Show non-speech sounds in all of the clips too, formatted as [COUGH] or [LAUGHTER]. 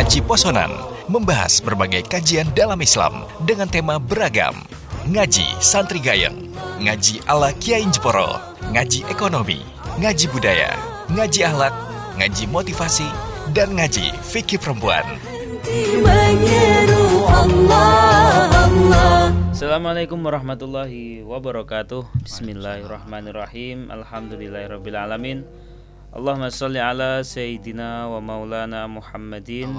Ngaji Posonan membahas berbagai kajian dalam Islam dengan tema beragam. Ngaji Santri Gayeng, ngaji ala Kiai Jeporo, ngaji ekonomi, ngaji budaya, ngaji akhlak, ngaji motivasi, dan ngaji fikih perempuan. Assalamualaikum warahmatullahi wabarakatuh Bismillahirrahmanirrahim Alhamdulillahirrabbilalamin Allahumma salli ala Sayyidina wa maulana Muhammadin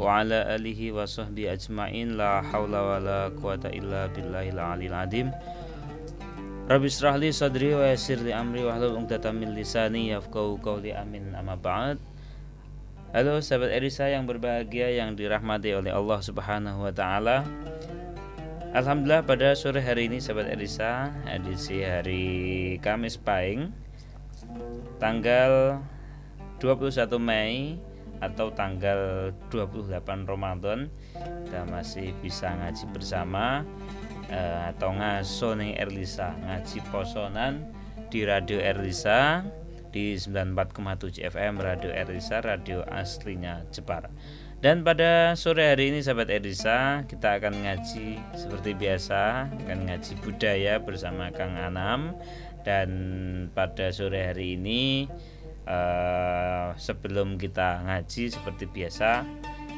Wa ala alihi wa sahbihi ajma'in. La hawla wa la quwata illa billahil alil adim. Rabbi israhli sadri wa yasir li amri wa hlul uqdatan min lisani yafqahu qawli. Amin. Amma ba'd. Halo sahabat Erisa yang berbahagia yang dirahmati oleh Allah Subhanahu wa taala. Alhamdulillah pada sore hari ini sahabat Erisa edisi hari Kamis Pahing tanggal 21 Mei atau tanggal 28 Ramadan kita masih bisa ngaji bersama eh, atau ngaso nih Erlisa ngaji posonan di Radio Erlisa di 94,7 FM Radio Erisa Radio aslinya Jepara. Dan pada sore hari ini sahabat Erisa kita akan ngaji seperti biasa akan ngaji budaya bersama Kang Anam dan pada sore hari ini uh, sebelum kita ngaji seperti biasa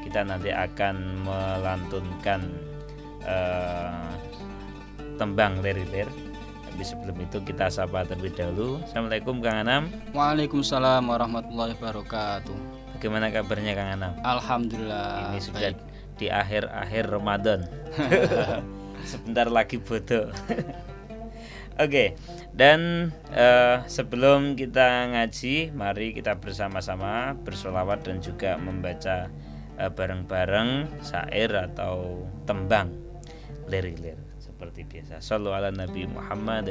kita nanti akan melantunkan uh, tembang lir-lir tapi sebelum itu kita sapa terlebih dahulu. Assalamualaikum Kang Anam. Waalaikumsalam warahmatullahi wabarakatuh. Bagaimana kabarnya Kang Anam? Alhamdulillah. Ini sudah baik. di akhir-akhir Ramadan. [LAUGHS] Sebentar lagi bodoh. Oke, okay. dan uh, sebelum kita ngaji, mari kita bersama-sama bersolawat dan juga membaca uh, bareng-bareng syair atau tembang lirik-lirik seperti biasa. Sallu ala Nabi Muhammad.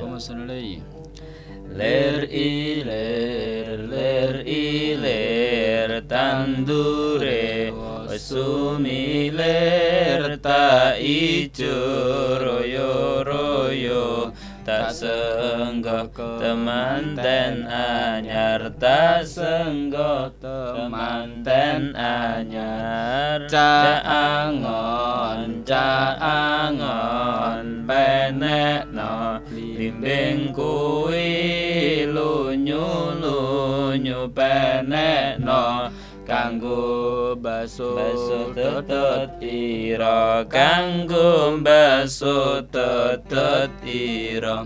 Ler iler ler iler tandure Sumi ler ta ijo royo royo tak senggok temanten anyar tak senggok temanten anyar caangon caangon penek no limbing kuwi lunyu lunyu penek no kanggo basuh tutut ira kanggo basuh tutut ira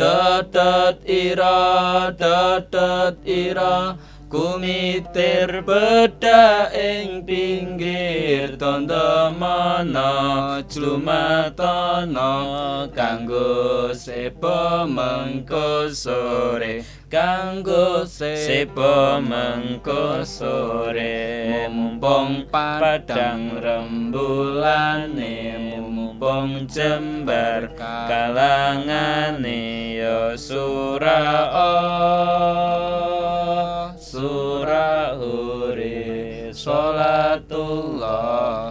tutut ira tutut ira. Kumitir beda ing pinggir tondo mana Clumatana kanggo sepo mengko sore Kanggo sepo mengko sore Mumpung padang rembulane Mumpung jembar kalangane yo surah surah huri Salatullah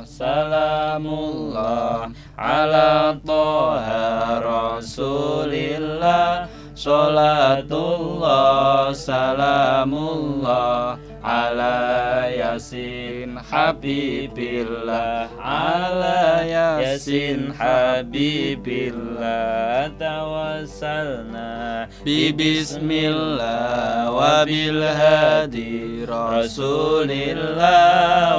salamullah ala toha rasulillah. Salatullah salamullah ala yasin habibillah. Ala yasin habibillah. Tawassalna bi bismillah wa bil hadi rasulillah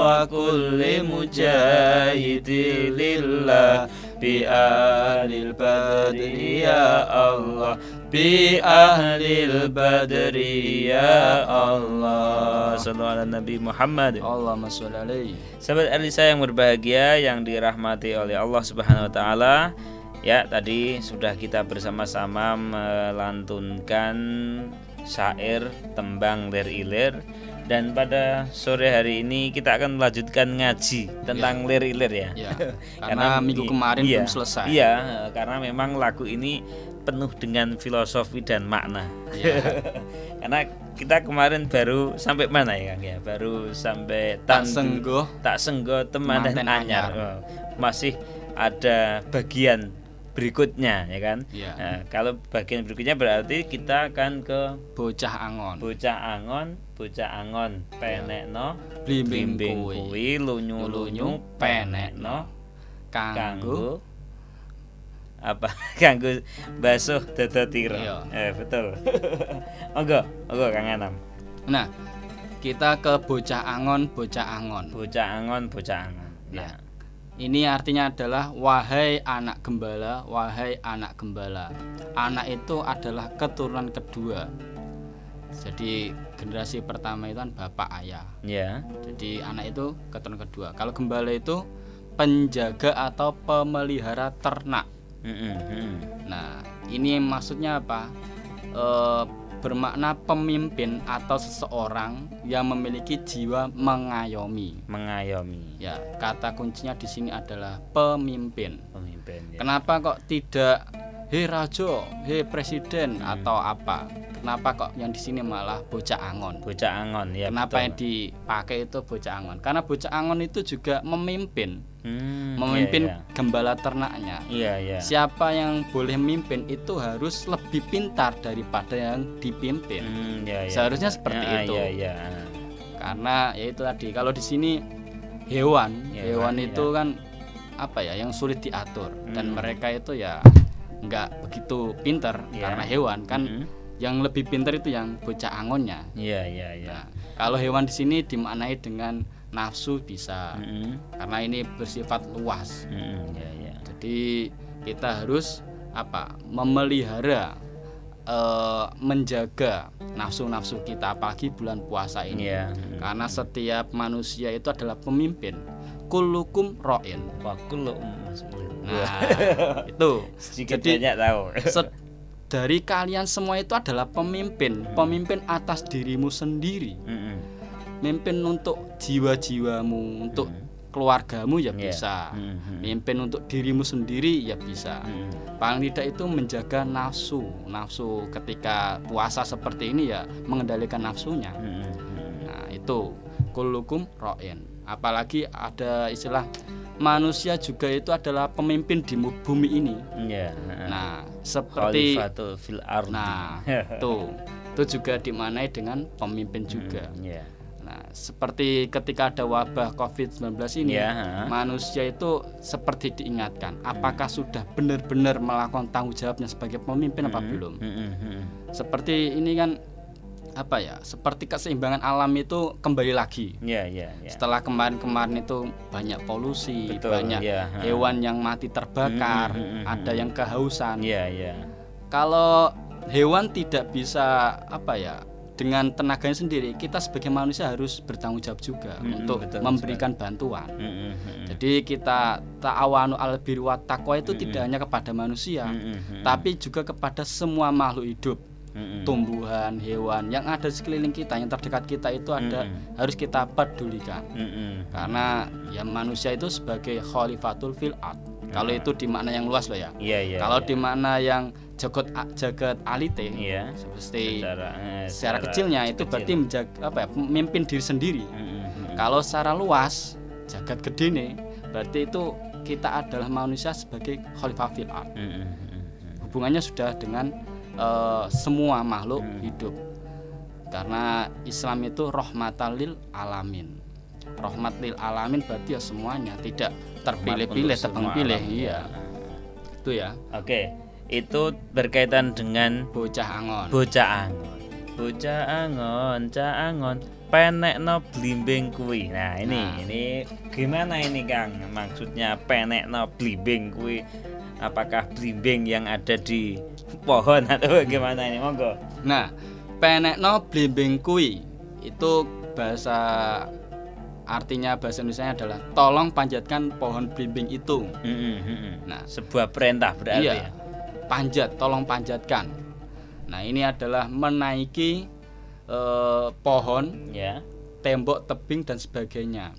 wa kulli mujahidilillah bi alil badri ya Allah bi ahlil badri ya Allah. Sallallahu ala Nabi Muhammad. Allahumma sholli alaihi. Sahabat Elisa yang berbahagia yang dirahmati oleh Allah Subhanahu wa taala. Ya, tadi sudah kita bersama-sama melantunkan syair tembang lir ilir dan pada sore hari ini kita akan melanjutkan ngaji tentang Ya. lir ilir ya. ya [LAUGHS] karena minggu kemarin iya, belum selesai Iya, karena memang lagu ini penuh dengan filosofi dan makna. Ya. [LAUGHS] karena kita kemarin baru sampai mana ya Kang ya? Baru sampai tak senggoh tak senggo teman dan anyar. anyar. Oh, Masih ada bagian berikutnya ya kan. Iya. Nah, kalau bagian berikutnya berarti kita akan ke Bocah angon. bocah angon, bocah angon penekno Blimbing kuwi. kuwi lunyu-lunyu penekno Kanggo kanggo apa [LAUGHS] kanggo basuh dada tira. Iya. Eh betul. [LAUGHS] Monggo, monggo Kang Anam. Nah, kita ke bocah angon, bocah angon. Bocah angon, bocah angon. Ya. Ini artinya adalah wahai anak gembala, wahai anak gembala. Anak itu adalah keturunan kedua. Jadi generasi pertama itu kan bapak ayah. Ya. Jadi anak itu keturunan kedua. Kalau gembala itu penjaga atau pemelihara ternak. Mm. Nah, ini maksudnya apa? Eh, bermakna pemimpin atau seseorang yang memiliki jiwa mengayomi. Mengayomi Ya, kata kuncinya di sini adalah pemimpin. pemimpin. Ya. Kenapa kok tidak hei raja, hei presiden atau apa? Kenapa kok yang di sini malah bocah angon? Bocah angon ya. Kenapa yang betul. dipakai itu bocah angon? Karena bocah angon itu juga memimpin, Hmm, memimpin iya, gembala ternaknya. Iya, iya. Siapa yang boleh memimpin itu harus lebih pintar daripada yang dipimpin. Hmm, iya, iya. Seharusnya seperti Ya, itu. Iya, iya. Karena ya itu tadi kalau di sini hewan, Hewan, hewan iya. itu kan apa ya yang sulit diatur dan Hmm. mereka itu ya nggak begitu pintar Iya. karena hewan kan Mm-mm. yang lebih pintar itu yang bocah angonnya. Iya, iya, iya. Nah, kalau hewan di sini dimaknai dengan nafsu bisa Mm-mm, karena ini bersifat luas. mm-mm, Iya, iya. Jadi kita harus apa? memelihara eh, menjaga nafsu-nafsu kita apalagi bulan puasa ini. Iya. mm. Karena setiap manusia itu adalah pemimpin. Kullukum ro'in. Waktu lo Mas. Nah, [LAUGHS] itu. Sedikit Jadi banyak tahu. dari kalian semua itu adalah pemimpin, pemimpin atas dirimu sendiri. Mm-mm. Mimpin untuk jiwa-jiwamu, untuk keluargamu ya Iya. bisa. Mm-mm. Mimpin untuk dirimu sendiri ya bisa. Mm-mm. Paling tidak itu menjaga nafsu. Nafsu ketika puasa seperti ini ya mengendalikan nafsunya. Mm-mm. Nah, itu kulukum ro'in. Apalagi ada istilah manusia juga itu adalah pemimpin di bumi ini. Iya. Nah, seperti fil ardi. nah, [LAUGHS] itu itu juga dimanai dengan pemimpin juga. Iya. Nah, seperti ketika ada wabah Covid-19 ini, Iya, ha. manusia itu seperti diingatkan, apakah sudah benar-benar melakukan tanggung jawabnya sebagai pemimpin apa belum? Mm-mm, mm-mm. Seperti ini kan apa ya? Seperti keseimbangan alam itu kembali lagi. Iya, iya, iya. Setelah kemarin-kemarin itu banyak polusi, Betul, banyak ha. hewan yang mati terbakar, Mm, mm, mm, ada mm. yang kehausan. Iya, iya. Kalau hewan tidak bisa apa ya dengan tenaganya sendiri, kita sebagai manusia harus bertanggung jawab juga Mm, untuk betul memberikan bantuan. Mm-mm, mm-mm. Jadi kita ta'awanu al birri wat taqwa itu tidak hanya kepada manusia, Mm-mm, mm-mm. tapi juga kepada semua makhluk hidup, Mm-mm. tumbuhan, hewan yang ada di sekeliling kita, yang terdekat kita itu ada Mm-mm. harus kita pedulikan. Mm-mm. Karena ya manusia itu sebagai khalifatul fil ard. Kalau itu di makna yang luas loh ya. Iya, iya. Kalau iya. di makna yang jagat jagat alite, Iya. seperti secara, eh, secara kecilnya itu kecil. berarti menjaga apa ya, memimpin diri sendiri. Mm-mm. Kalau secara luas jagat gede nih, berarti itu kita adalah manusia sebagai khalifah fil mm-mm. Hubungannya sudah dengan eh, semua makhluk Hmm. hidup. Karena Islam itu rahmatan lil alamin. Rahmat lil alamin berarti ya semuanya, tidak terpilih-pilih, alam, Iya. ya. Itu ya, Oke, itu berkaitan dengan bocah angon. bocah angon. Bocah angon, cah angon, penekno blimbing kuwi. Nah, ini Nah. ini gimana ini Kang? Maksudnya penekno blimbing kuwi apakah blimbing yang ada di pohon atau bagaimana ini? Monggo. Nah, penekno blimbing kui itu bahasa artinya bahasa Indonesia adalah tolong panjatkan pohon blimbing itu. Mm-mm, mm-mm. Nah, Sebuah perintah berarti iya, ya. panjat, tolong panjatkan. Nah, ini adalah menaiki eh, pohon, Ya. tembok, tebing dan sebagainya.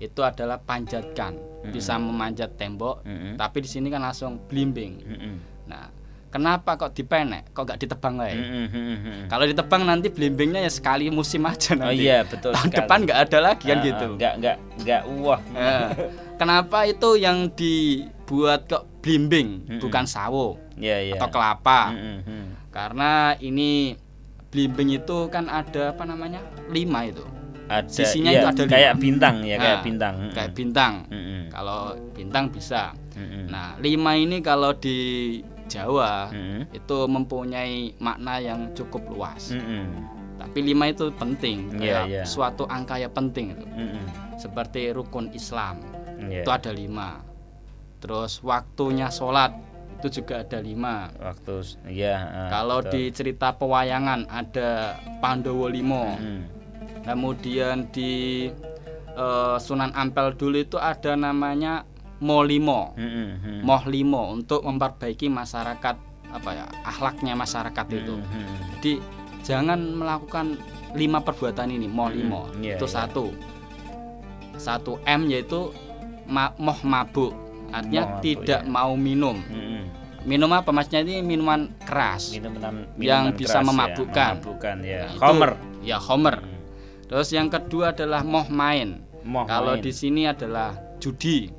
Itu adalah panjatkan. Bisa memanjat tembok, Mm-mm. tapi di sini kan langsung blimbing. Mm-mm. Nah, kenapa kok dipenek? Kok nggak ditebang? Mm-mm, mm-mm. Kalau ditebang nanti blimbingnya ya sekali musim aja Oh nanti. iya, betul Tahun sekali. depan nggak ada lagi kan Ah, gitu. Enggak enggak enggak wah. Eh, kenapa itu yang dibuat kok blimbing, Mm-mm. bukan sawo ya ya atau kelapa. Mm, mm, mm. Karena ini blimbing itu kan ada apa namanya? lima itu. Ada Sisinya iya, itu ada kayak lima. bintang ya kayak Nah, bintang Kayak bintang. Mm, mm. Kalau bintang bisa. Mm, mm. Nah, lima ini kalau di Jawa Mm, mm. itu mempunyai makna yang cukup luas. Mm, mm. Tapi lima itu penting, Iya, kayak iya. suatu angka yang penting itu. Mm, mm. Seperti rukun Islam Iya. itu ada lima. Terus waktunya sholat itu juga ada lima. waktu ya ah, Kalau betul. di cerita pewayangan ada Pandowo Limo. Mm, Kemudian di eh, Sunan Ampel dulu itu ada namanya Molimo. mm, mm, mm. Moh limo untuk memperbaiki masyarakat apa ya akhlaknya masyarakat itu. Mm, mm. Jadi jangan melakukan lima perbuatan ini moh limo Hmm, iya, itu iya. satu. Satu M yaitu ma- moh mabuk artinya Moh mabuk, tidak ya. mau minum. Mm, mm. Minum apa maksudnya ini minuman keras. Minum enam- Yang minuman bisa keras ya, memabukkan. memabukkan ya Nah, itu- Homer Ya homer. Mm. Terus yang kedua adalah moh main. Moh Kalau main. di sini adalah judi.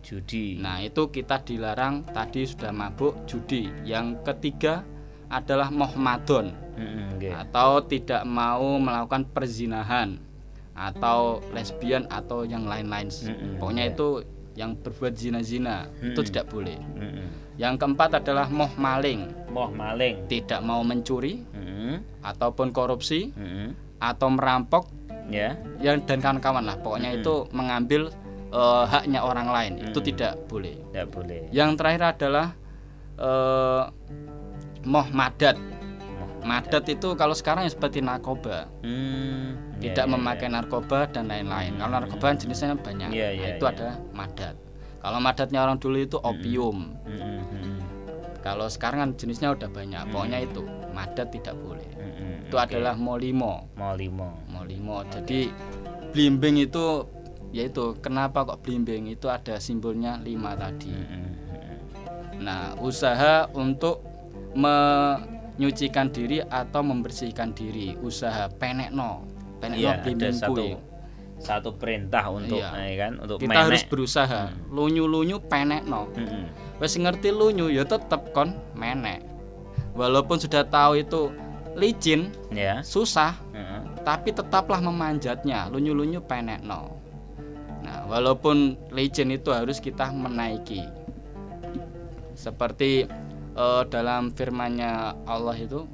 judi Nah, itu kita dilarang tadi sudah mabuk judi. Yang ketiga adalah moh madon Mm, mm, nggih. atau tidak mau melakukan perzinahan atau lesbian atau yang lain-lain. Mm-mm, Pokoknya ya. itu yang berbuat zina-zina itu Mm-mm. tidak boleh. Mm, mm. Yang keempat adalah moh maling, moh maling tidak mau mencuri Mm, mm. ataupun korupsi Mm, mm. atau merampok ya yang dan kawan-kawan lah. Pokoknya Mm-mm. itu mengambil eh, haknya orang lain itu Mm-mm. tidak boleh. tidak boleh Yang terakhir adalah eh, moh madat. Madat itu kalau sekarang ya seperti narkoba, Hmm, ya, tidak ya, memakai ya. narkoba dan lain-lain. Kalau narkoba jenisnya banyak, Iya, Nah, iya, itu iya. ada madat. Kalau madatnya orang dulu itu opium. Mm, mm, mm, Kalau sekarang kan jenisnya udah banyak. Pokoknya itu madat tidak boleh. mm, mm. Itu Oke. adalah molimo. mau limo Molimo. Jadi blimbing itu yaitu kenapa kok blimbing itu ada simbolnya lima tadi. Mm, mm, mm. Nah, usaha untuk menyucikan diri atau membersihkan diri, usaha penekno, penekno Iya, blimbing satu satu perintah untuk Iya. eh, kan untuk Kita menek. harus berusaha. Hmm. Lunyu-lunyu penekno. Mm, mm. Wes ngerti lunyu ya tetep kon menek. Walaupun sudah tahu itu licin, ya susah, Mm, tapi tetaplah memanjatnya. Lunyu-lunyu penekno. Nah, walaupun licin itu harus kita menaiki. Seperti eh, dalam firman-Nya Allah itu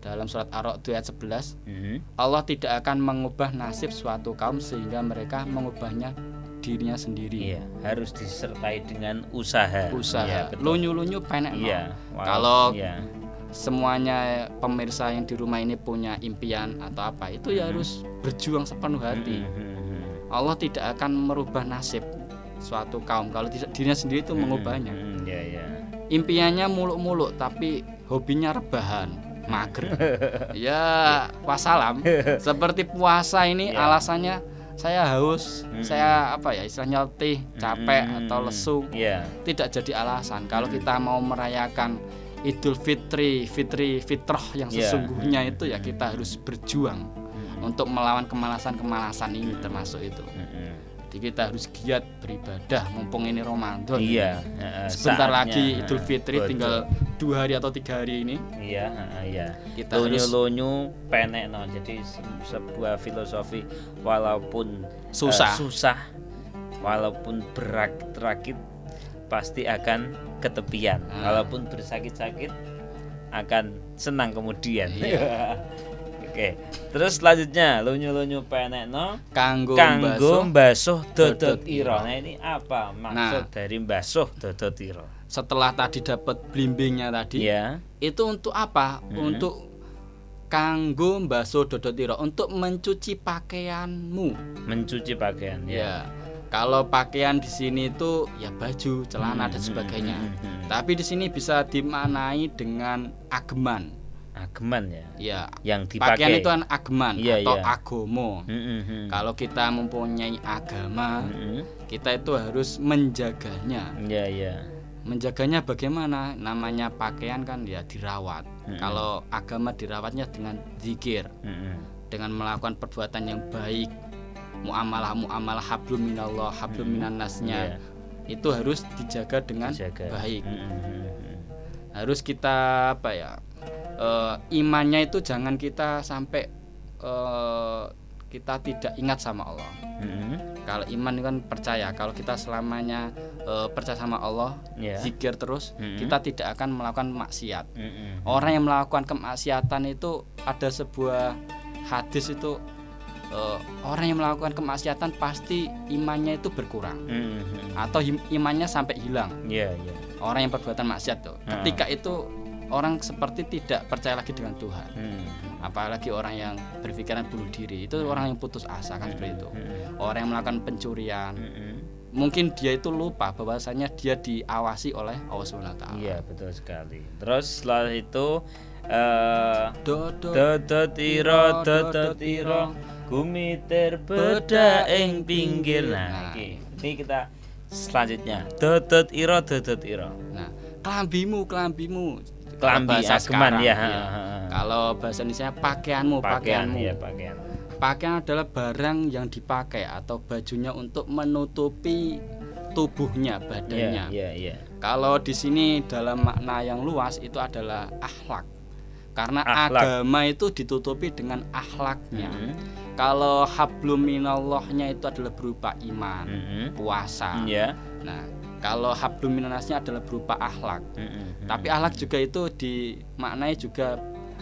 dalam surat Ar-Ra'd ayat 11, mm. Allah tidak akan mengubah nasib suatu kaum sehingga mereka mengubahnya dirinya sendiri. Iya, harus disertai dengan usaha. Usaha. Iya. Lunyu-lunyu penekno. Iya. walau- Kalau iya. semuanya pemirsa yang di rumah ini punya impian atau apa itu ya Mhm. harus berjuang sepenuh hati Mm, mm, mm. Allah tidak akan merubah nasib suatu kaum kalau tidak dirinya sendiri itu Mm, mengubahnya Iya, iya. impiannya muluk-muluk tapi hobinya rebahan mager [LAUGHS] ya wassalam [LAUGHS] seperti puasa ini Ya. alasannya saya haus Mhm. saya apa ya istilahnya letih capek Mm, atau lesu Iya. tidak jadi alasan kalau Hmm. kita mau merayakan Idul Fitri, Fitri Fitrah yang Iya. sesungguhnya itu ya kita harus berjuang Mm, untuk melawan kemalasan-kemalasan ini termasuk itu. mm, mm. Jadi kita harus giat beribadah mumpung ini Ramadan. Iya. Sebentar saatnya, lagi Idul Fitri betul. tinggal dua hari atau tiga hari ini Iya, iya. kita harus Lunyu-lunyu penek no. Jadi se- sebuah filosofi walaupun eh, Susah. susah, walaupun berakit-rakit pasti akan ketepian. Ah. Walaupun bersakit-sakit akan senang kemudian. Iya. [LAUGHS] Oke. Terus selanjutnya lunyu-lunyu penek no. kanggo, Kanggo mbasuh. mbasuh dodot ira. Nah ini apa maksud dari mbasuh dodot ira? Setelah tadi dapat blimbingnya tadi, Ya. itu untuk apa? Mhm. Untuk kanggo mbasuh dodot ira, untuk mencuci pakaianmu. Mencuci pakaian Ya. Kalau pakaian di sini itu ya baju, celana Hmm, dan hmm, sebagainya. hmm, hmm, hmm. Tapi di sini bisa dimaknai dengan ageman. Ageman ya. Ya, Yang dipakai. pakaian itu kan ageman Iya, atau iya. agomo. Hmm, hmm, hmm. Kalau kita mempunyai agama, Hmm, hmm. kita itu harus menjaganya. Iya, iya. Menjaganya bagaimana? Namanya pakaian kan ya dirawat. Hmm. Kalau agama dirawatnya dengan zikir, Hmm, hmm. dengan melakukan perbuatan yang baik, muamalah muamalah hablum minallah, hablum Hmm. minan nasnya. Iya. itu harus dijaga dengan Dijaga. baik. Mm, mm, mm, mm. Harus kita apa ya? Eh, imannya itu jangan kita sampai eh, kita tidak ingat sama Allah. Mm, Kalau iman itu kan percaya, kalau kita selamanya eh, percaya sama Allah, Ya. zikir terus, Mm-mm. kita tidak akan melakukan maksiat. mm, mm. Orang yang melakukan kemaksiatan itu ada sebuah hadis itu eh, orang yang melakukan kemaksiatan pasti imannya itu berkurang Mm, mm. atau him- imannya sampai hilang. Iya, iya. Orang yang perbuatan maksiat tuh. Ah. Ketika itu orang seperti tidak percaya lagi dengan Tuhan. Mm, Apalagi orang yang berpikiran bunuh diri itu orang yang putus asa kan seperti itu. mm, Orang yang melakukan pencurian, mm, mm. mungkin dia itu lupa bahwasanya dia diawasi oleh Allah Subhanahu wa taala. Iya, betul sekali. Terus setelah itu eh Dodo Dodot iro, dodot iro, bumi terbeda ing pinggir. Nah, Nah. iki. Ini kita selanjutnya. Dodot iro, dodot iro. Nah, kelambimu, kelambimu. Kelambi Kalau bahasa ageman sekarang, ya. iya. Kalau bahasa Indonesia pakaianmu, Pakaian, pakaianmu. ya pakaian. Pakaian adalah barang yang dipakai atau bajunya untuk menutupi tubuhnya, badannya. iya, iya. Kalau di sini dalam makna yang luas itu adalah akhlak. Karena Akhlak. agama itu ditutupi dengan akhlaknya. Mhm. Kalau hablum minallahnya itu adalah berupa iman, Mhm. puasa. Iya. Nah, kalau hablum minannasnya adalah berupa akhlak. Mhm. Tapi akhlak juga itu dimaknai juga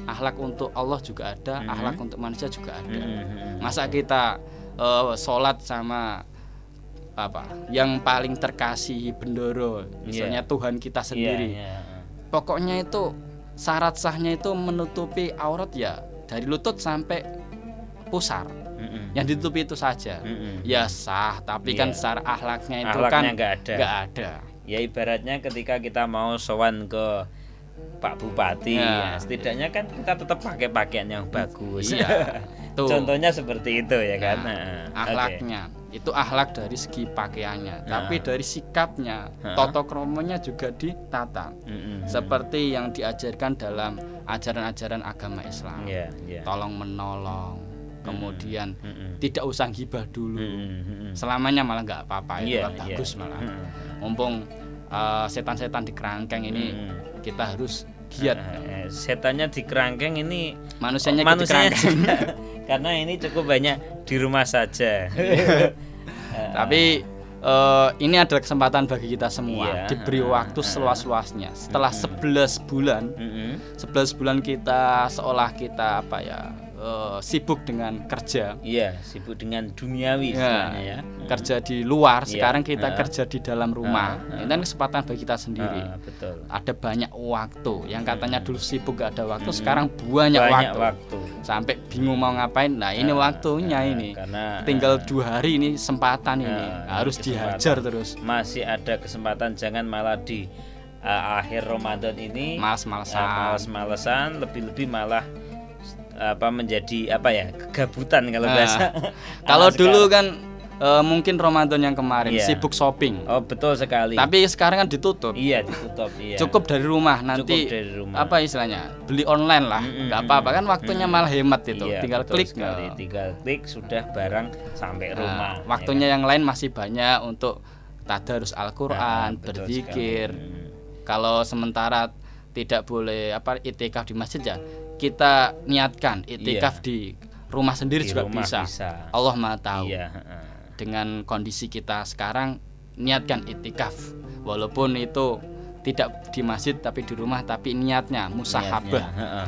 akhlak untuk Allah juga ada, Mhm. akhlak untuk manusia juga ada. Mhm. Masa kita eh, sholat sama apa? Yang paling terkasih bendoro, misalnya Tuhan kita sendiri. Iya, iya. Pokoknya itu syarat sahnya itu menutupi aurat ya dari lutut sampai pusar. Mhm. Yang ditutupi itu saja. Mhm. Ya sah, tapi kan Iya. secara akhlaknya itu Akhlaknya kan nggak ada. nggak ada. Ya ibaratnya ketika kita mau sowan ke Pak Bupati, ya, Ya. setidaknya kan kita tetap pakai pakaian yang bagus. Iya. [LAUGHS] Tuh. Contohnya seperti itu ya kan. Nah, Nah, oke. akhlaknya itu akhlak dari segi pakaiannya, tapi dari sikapnya, Nah. toto kromonya juga ditata. Mm-mm. Seperti yang diajarkan dalam ajaran-ajaran agama Islam. Iya, iya. Tolong menolong, kemudian Mm-mm. tidak usah gibah dulu. Mm-mm, mm-mm. Selamanya malah nggak apa-apa, itu Iya, kan iya. bagus malah. Mm-mm. Mumpung uh, setan-setan di kerangkeng ini Mm-mm. kita harus giat. Eh, setannya di kerangkeng ini Manusianya di manusianya kerangkeng. juga. [LAUGHS] karena ini cukup banyak di rumah saja. [LAUGHS] Tapi eh, ini adalah kesempatan bagi kita semua Iya. diberi waktu seluas-luasnya. Setelah 11 bulan, Mm-mm. 11 bulan kita seolah kita apa ya eh, sibuk dengan kerja. Iya, sibuk dengan duniawi istilahnya ya. Kerja di luar, Iya. sekarang kita Ah. kerja di dalam rumah. Ah, ah. Ini kan kesempatan bagi kita sendiri. Ah, betul. Ada banyak waktu. Yang katanya dulu sibuk gak ada waktu, sekarang banyak, Banyak waktu. waktu. Sampai bingung mau ngapain. Nah, ini Ah, waktunya ah, ini. karena Tinggal dua hari ini kesempatan ini. Ah, Harus kesempatan. dihajar terus. masih ada kesempatan jangan malah di uh, akhir Ramadan ini Males-malesan. uh, males-malesan lebih-lebih malah apa menjadi apa ya kegabutan kalau Nah, bahasa [LAUGHS] Kalau dulu sekarang. kan eh, mungkin Ramadan yang kemarin Iya. sibuk shopping. oh betul sekali Tapi sekarang kan ditutup. iya ditutup iya Cukup dari rumah nanti Cukup dari rumah. apa istilahnya? Beli online lah. Mm-mm, nggak apa-apa kan waktunya mm-mm. malah hemat itu. Iya, Tinggal klik sekali. nah. tinggal klik sudah barang sampai Nah, rumah ya waktunya yang lain masih banyak untuk tadarus? Al-Qur'an, Nah, berzikir. Hmm. Kalau sementara tidak boleh apa itikaf di masjid ya, kita niatkan itikaf Iya. di rumah sendiri Di juga rumah bisa. bisa. Allah Maha tahu. iya heeh. dengan kondisi kita sekarang niatkan itikaf walaupun itu tidak di masjid tapi di rumah tapi niatnya musahabah Niatnya,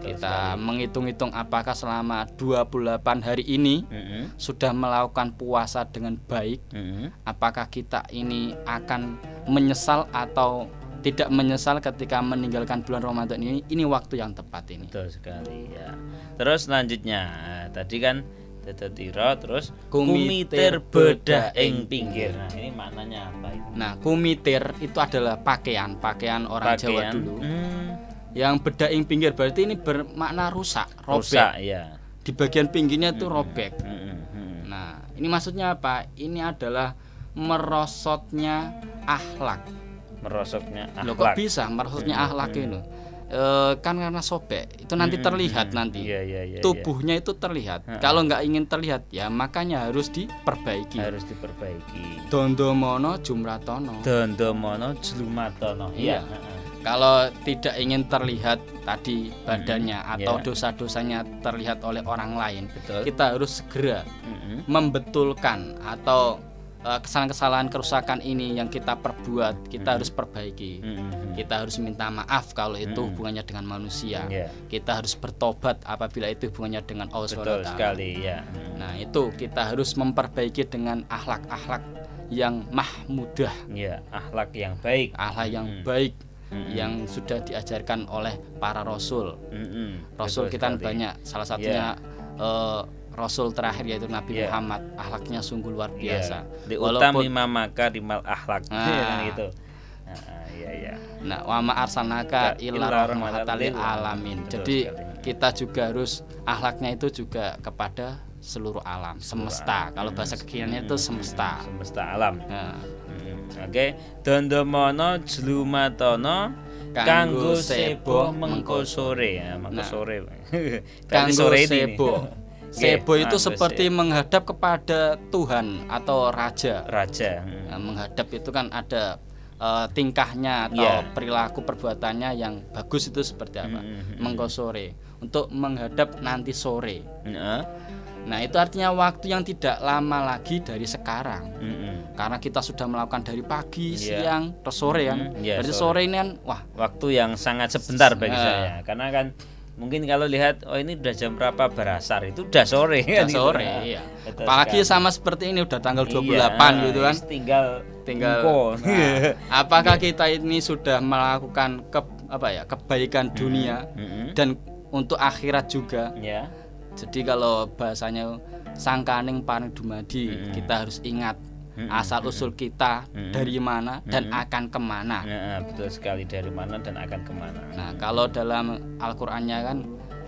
kita menghitung-hitung apakah selama 28 hari ini Mm-mm, sudah melakukan puasa dengan baik mm-mm. apakah kita ini akan menyesal atau tidak menyesal ketika meninggalkan bulan Ramadan ini ini waktu yang tepat ini Betul sekali ya. Terus selanjutnya tadi kan tetetiro terus Kumitir kumitir bedah ing pinggir. Nah, ini maknanya apa itu? nah kumitir itu adalah pakaian pakaian orang Jawa Pakaian, dulu hmm, yang bedaing pinggir berarti ini bermakna rusak robek rusak ya. di bagian pinggirnya itu robek Mm-mm, mm. nah ini maksudnya apa ini adalah merosotnya akhlak Merosotnya Loh kok akhlak. bisa merosotnya akhlak ini eh, kan karena sobek itu nanti Mm, terlihat mm, nanti Iya, iya, iya, iya. tubuhnya itu terlihat Ha-ha. kalau nggak ingin terlihat ya makanya harus diperbaiki harus diperbaiki. dondomono jumratono Dondomono jlumatono. Iya. heeh. kalau tidak ingin terlihat tadi badannya Mm, atau ya. dosa-dosanya terlihat oleh orang lain Betul. kita harus segera Mm-mm. membetulkan atau kesalahan-kesalahan kerusakan ini yang kita perbuat kita Mm. harus perbaiki Mm-mm. kita harus minta maaf kalau itu Mm. hubungannya dengan manusia Iya. kita harus bertobat apabila itu hubungannya dengan Allah Betul SWT. sekali ya. Mm. nah itu kita harus memperbaiki dengan akhlak-akhlak yang mahmudah Ya, akhlak yang baik. akhlak yang Mm. baik Mm-mm. yang sudah diajarkan oleh para rasul Mm-mm. rasul Betul kita kan sekali. banyak salah satunya eh, rasul terakhir yaitu Nabi Iya. Muhammad akhlaknya sungguh luar Iya. biasa Diutami mamaka rimal akhlak Nah. kan gitu. Nah, iya iya. Nah, wa ma arsalnaka Ya, illa rahmatan lil alamin. Betul Jadi sekali. kita juga harus akhlaknya itu juga kepada seluruh alam, semesta. Kalau bahasa kekiniannya itu semesta. Semesta alam. Nah, Mm, Oke, dondomono jlumatono Kanggo sebo mengko sore ya, mengko Nah. sore. [LAUGHS] Kanggo sebo. [LAUGHS] Sebo itu kanggo seperti sebo. menghadap kepada Tuhan atau raja. raja. Nah, menghadap itu kan ada eh, tingkahnya atau Iya. perilaku perbuatannya yang bagus itu seperti apa? Mm, mm, mm. Mengko sore. Untuk menghadap nanti sore. Heeh. Nah, itu artinya waktu yang tidak lama lagi dari sekarang. Mm-mm. Karena kita sudah melakukan dari pagi, Iya. siang, terus sore kan. Mm, iya, Berarti sore. sore ini kan wah, Waktu yang sangat sebentar bagi Nah. saya. Karena kan mungkin kalau lihat oh ini udah jam berapa berasar itu udah sore udah kan gitu. sore Nah, iya. betul Apalagi sekali. sama seperti ini udah tanggal 28 Iya, gitu kan. Tinggal Tinggal engko. [LAUGHS] Nah, apakah kita ini sudah melakukan ke apa ya, kebaikan dunia Mm-mm. dan untuk akhirat juga. Ya. Jadi kalau bahasanya sangkaning paring dumadi, Mm-mm. kita harus ingat Mm-mm. asal usul kita Mm-mm. dari mana dan Mm-mm. akan ke mana. Nah, betul sekali dari mana dan akan ke mana. Nah, kalau dalam Al-Qur'annya kan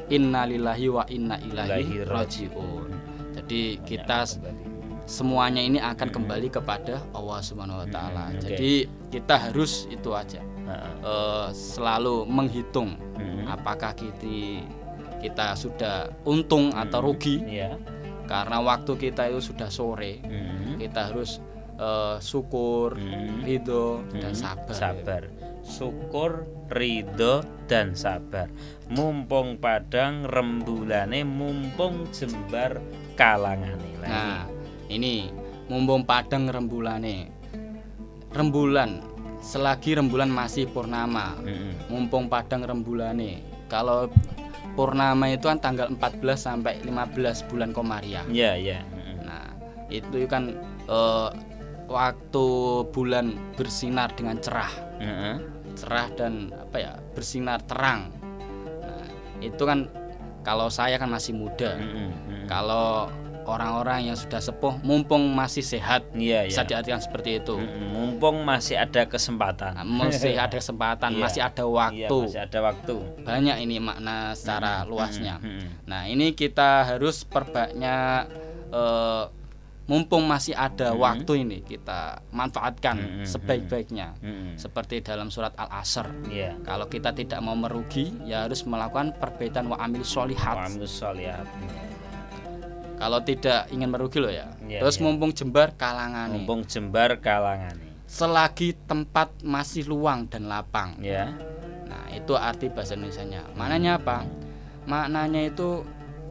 innalillahi wa inna ilaihi Ilahi rajiun. Jadi Banyak kita kembali. semuanya ini akan kembali kepada Allah Subhanahu wa taala. Oke. Jadi kita harus itu aja. Eh, selalu menghitung apakah kita kita sudah untung atau rugi Iya. karena waktu kita itu sudah sore. Mm-mm. Kita harus eh, syukur, Mm-mm. ridho dan Mm-mm. sabar. Sabar. Syukur, ridho dan sabar. Mumpung padang rembulane, mumpung jembar kalangane. Lah Nah, ini mumpung padang rembulane. Rembulan selagi rembulan masih purnama. ini. Mm-mm. Mumpung padang rembulane. Kalau purnama itu kan tanggal 14 sampai 15 bulan Komariah. Iya, iya. Mm-mm. Itu kan eh, waktu bulan bersinar dengan cerah, Heeh. cerah dan apa ya, bersinar terang. Nah, itu kan kalau saya kan masih muda. Mm-mm. Mm-mm. Kalau orang-orang yang sudah sepuh mumpung masih sehat Iya, bisa iya. diartikan seperti itu. Mm-mm. Mumpung masih ada kesempatan. Nah, masih ada kesempatan, Iya. masih ada Iya, waktu. masih ada waktu. Banyak ini makna secara Mm-mm. luasnya. Mm-mm. Nah, ini kita harus perbanyak eh, mumpung masih ada Mhm. waktu ini kita manfaatkan Mhm, sebaik-baiknya. Mm-mm. Seperti dalam surat Al-Asr. Iya. Kalau kita tidak mau merugi, ya harus melakukan perbaikan wa amil solihat. Sholihat. Kalau tidak ingin merugi loh ya. Iya, Terus iya. mumpung jembar kalangan Mumpung jembar kalangane. Selagi tempat masih luang dan lapang. Ya. Nah, itu arti bahasa Indonesianya. Maknanya apa? Maknanya itu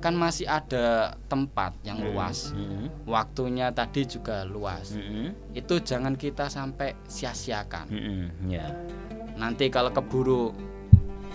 kan masih ada tempat yang luas. Mm-mm. Waktunya tadi juga luas. Mm-mm. Itu jangan kita sampai sia-siakan. Mm-mm. Ya. Nanti kalau keburu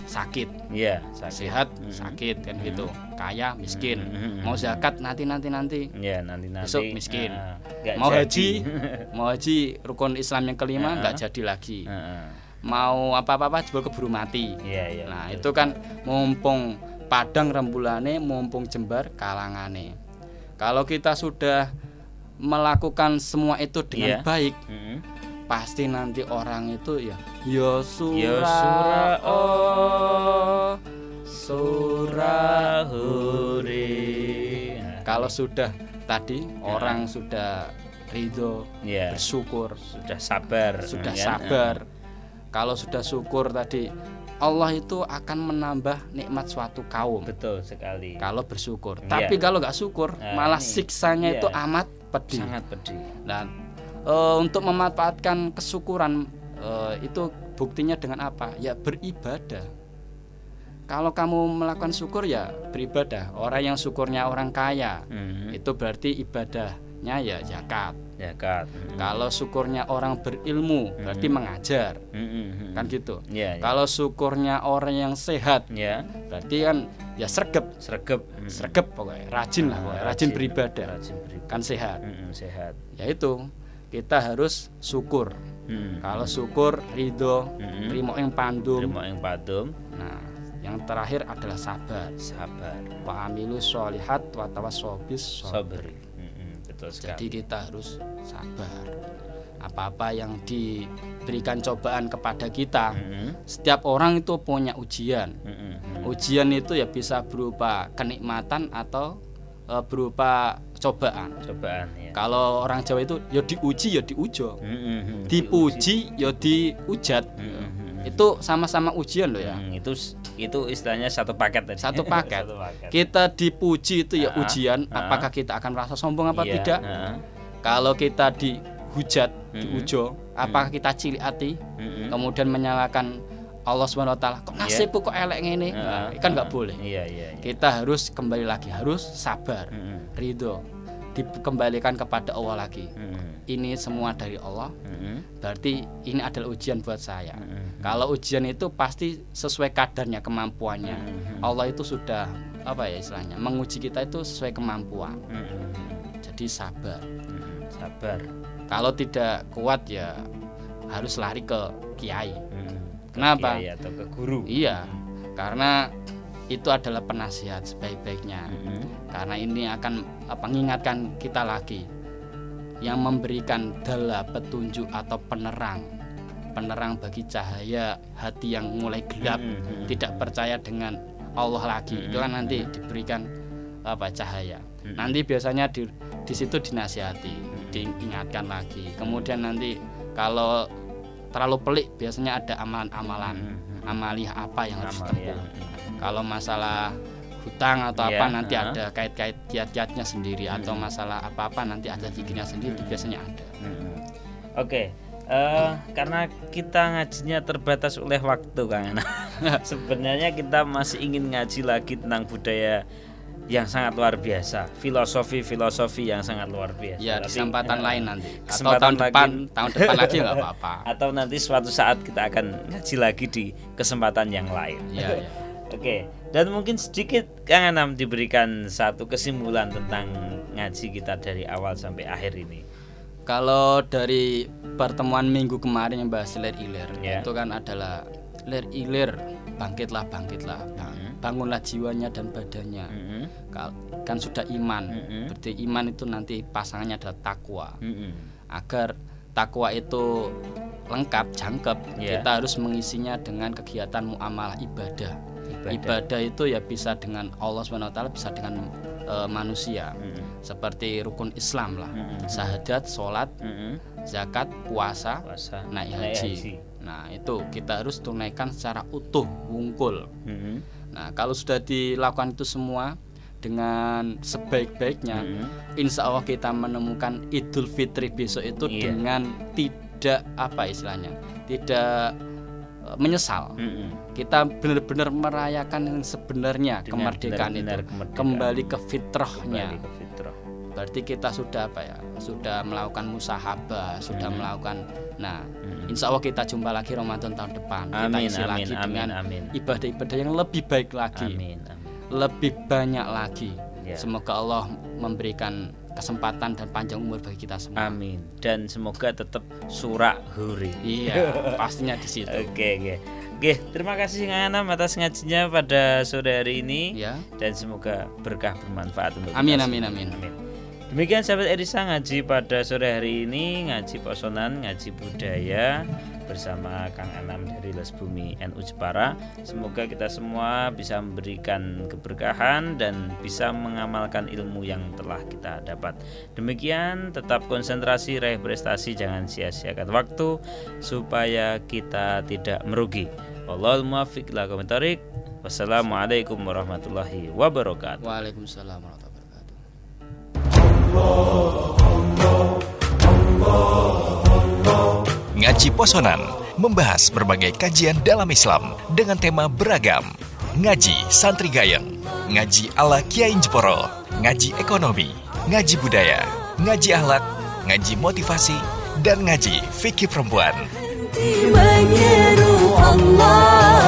sakit, sakit. sehat Mm-mm. sakit kan gitu. Kaya miskin. Mm-mm. Mau zakat nanti nanti nanti. Ya, nanti nanti. Besok miskin. nggak Mau jadi. haji, [LAUGHS] mau haji rukun Islam yang kelima nggak jadi lagi. Heeh. Mau apa-apa jebol keburu mati. Iya, iya. Nah betul. itu kan mumpung padang rembulane, mumpung jembar kalangane. Kalau kita sudah melakukan semua itu dengan Iya. baik, Mm-mm. pasti nanti orang itu ya surah Ya surah, oh surah Surahuri. Nah, Kalau sudah tadi orang sudah ridho, Iya. bersyukur, Sudah sabar. sudah kan? sabar. Kalau sudah syukur tadi Allah itu akan menambah nikmat suatu kaum betul sekali kalau bersyukur. Iya. Tapi kalau nggak syukur, Nah, malah ini. siksanya Iya. itu amat pedih. sangat pedih Dan eh, untuk memanfaatkan kesyukuran eh, itu buktinya dengan apa? Ya beribadah. Kalau kamu melakukan syukur ya beribadah. Orang yang syukurnya orang kaya Mhm. itu berarti ibadahnya ya zakat. zakat Mhm. Kalau syukurnya orang berilmu berarti Mhm. mengajar. Mhm. Kan gitu. ya, ya. Kalau syukurnya orang yang sehat ya berarti kan ya sergep, sregep Mhm. sergep pokoknya, rajin lah pokoknya, rajin beribadah. rajin beribadah Kan sehat. Mhm, sehat Ya itu kita harus syukur. Mhm. Kalau syukur, ridho, Mhm. terima yang pandum. terima yang padum Nah, yang terakhir adalah sabar. sabar Wa amilu sholihat wa tawassobis sabar Betul Jadi sekali kita harus sabar. Apa-apa yang diberikan cobaan kepada kita, Mhm. setiap orang itu punya ujian. Mhm. Ujian itu ya bisa berupa kenikmatan atau eh, berupa cobaan. cobaan ya Kalau orang Jawa itu ya diuji ya diujo, Mhm. dipuji ya diujat. Mhm. Itu sama-sama ujian loh ya. Hmm, itu itu istilahnya satu paket tadi. Satu [LAUGHS] paket. Satu paket. Kita dipuji itu ya Ah, ujian, ah. apakah kita akan merasa sombong apa Iya, tidak? heeh. Kalau kita dihujat, Mm-mm. diujo, apakah kita cilik hati, Mhm. kemudian menyalahkan Allah Subhanahu wa taala, kok Iya. nasibku kok elek ngene? Nah, Heeh, kan nggak boleh. Iya, iya. iya. Kita harus kembali lagi, harus sabar, Mhm. ridho, dikembalikan kepada Allah lagi. Mhm. Ini semua dari Allah, Mhm. berarti ini adalah ujian buat saya. Mhm. Kalau ujian itu pasti sesuai kadarnya, kemampuannya. Mhm. Allah itu sudah apa ya istilahnya, menguji kita itu sesuai kemampuan. Mhm. Jadi sabar. Mhm. Sabar. Kalau tidak kuat ya harus lari ke kiai. Ke Kenapa? kiai atau ke guru? Iya, karena itu adalah penasihat sebaik-baiknya. Mhm. Karena ini akan apa mengingatkan kita lagi yang memberikan dala petunjuk atau penerang. Penerang bagi cahaya hati yang mulai gelap, Mhm. tidak percaya dengan Allah lagi. Mhm. Itu kan nanti diberikan apa cahaya. Mhm. Nanti biasanya di di situ dinasihati, diingatkan lagi. Kemudian nanti kalau terlalu pelik biasanya ada amalan-amalan Mhm. amaliah apa yang harus ditempuh. Kalau masalah hutang atau Iya, apa nanti ha. ada kait-kait kiat-kiatnya sendiri atau Mhm. masalah apa-apa nanti ada giginya sendiri itu biasanya ada. Mhm. Oke, eh, karena kita ngajinya terbatas oleh waktu, Kang Ana. [LAUGHS] Sebenarnya kita masih ingin ngaji lagi tentang budaya yang sangat luar biasa, filosofi-filosofi yang sangat luar biasa. Ya Tapi, kesempatan eh, lain nanti atau kesempatan tahun lagi. depan tahun depan lagi nggak [LAUGHS] apa-apa. Atau nanti suatu saat kita akan ngaji lagi di kesempatan yang lain. Ya, ya. Oke, dan mungkin sedikit Kang Anam diberikan satu kesimpulan tentang ngaji kita dari awal sampai akhir ini. Kalau dari pertemuan minggu kemarin yang bahas lir ilir Ya. itu kan adalah lir ilir bangkitlah bangkitlah Bang- Mhm. bangunlah jiwanya dan badannya Mhm, Kal- kan sudah iman Mhm. berarti iman itu nanti pasangannya adalah takwa mhm, agar takwa itu lengkap jangkep Ya. kita harus mengisinya dengan kegiatan muamalah ibadah. Ibadah itu ya bisa dengan Allah swt bisa dengan eh, manusia mhm, seperti rukun Islam lah Mhm. syahadat sholat mhm. zakat puasa Puasa, naik haji. haji. nah itu kita harus tunaikan secara utuh wungkul Mhm, nah kalau sudah dilakukan itu semua dengan sebaik-baiknya mhm. insya Allah kita menemukan Idul Fitri besok itu Iya. dengan tidak apa istilahnya tidak menyesal Mhm. kita benar-benar merayakan yang sebenarnya Dengan kemerdekaan benar-benar itu kemerdekaan. kembali ke fitrahnya Kembali ke fitrah. berarti kita sudah apa ya sudah melakukan musahabah sudah Mhm. melakukan nah Mhm. insya Allah kita jumpa lagi Ramadan tahun depan kita Amin, isi amin, lagi amin, dengan ibadah-ibadah yang lebih baik lagi Amin, amin. lebih banyak lagi Ya. semoga Allah memberikan kesempatan dan panjang umur bagi kita semua Amin. Dan semoga tetap surak huri. iya [LAUGHS] pastinya di situ Oke, oke. Oke, terima kasih Kang Anam atas ngajinya pada sore hari ini ya dan semoga berkah bermanfaat untuk kita Amin, amin, amin. Demikian sahabat Erisa ngaji pada sore hari ini ngaji posonan ngaji budaya bersama Kang Anam dari Les Bumi NU Jepara. Semoga kita semua bisa memberikan keberkahan dan bisa mengamalkan ilmu yang telah kita dapat. Demikian tetap konsentrasi raih prestasi jangan sia-siakan waktu supaya kita tidak merugi. Wallahul muwaffiq ila. Wassalamualaikum warahmatullahi wabarakatuh. Waalaikumsalam warahmatullahi wabarakatuh. Ngaji Posonan membahas berbagai kajian dalam Islam dengan tema beragam. Ngaji Santri Gayeng, ngaji ala Kiai Jeporo, ngaji ekonomi, ngaji budaya, ngaji akhlak, ngaji motivasi, dan ngaji fikih perempuan. Menyeru Allah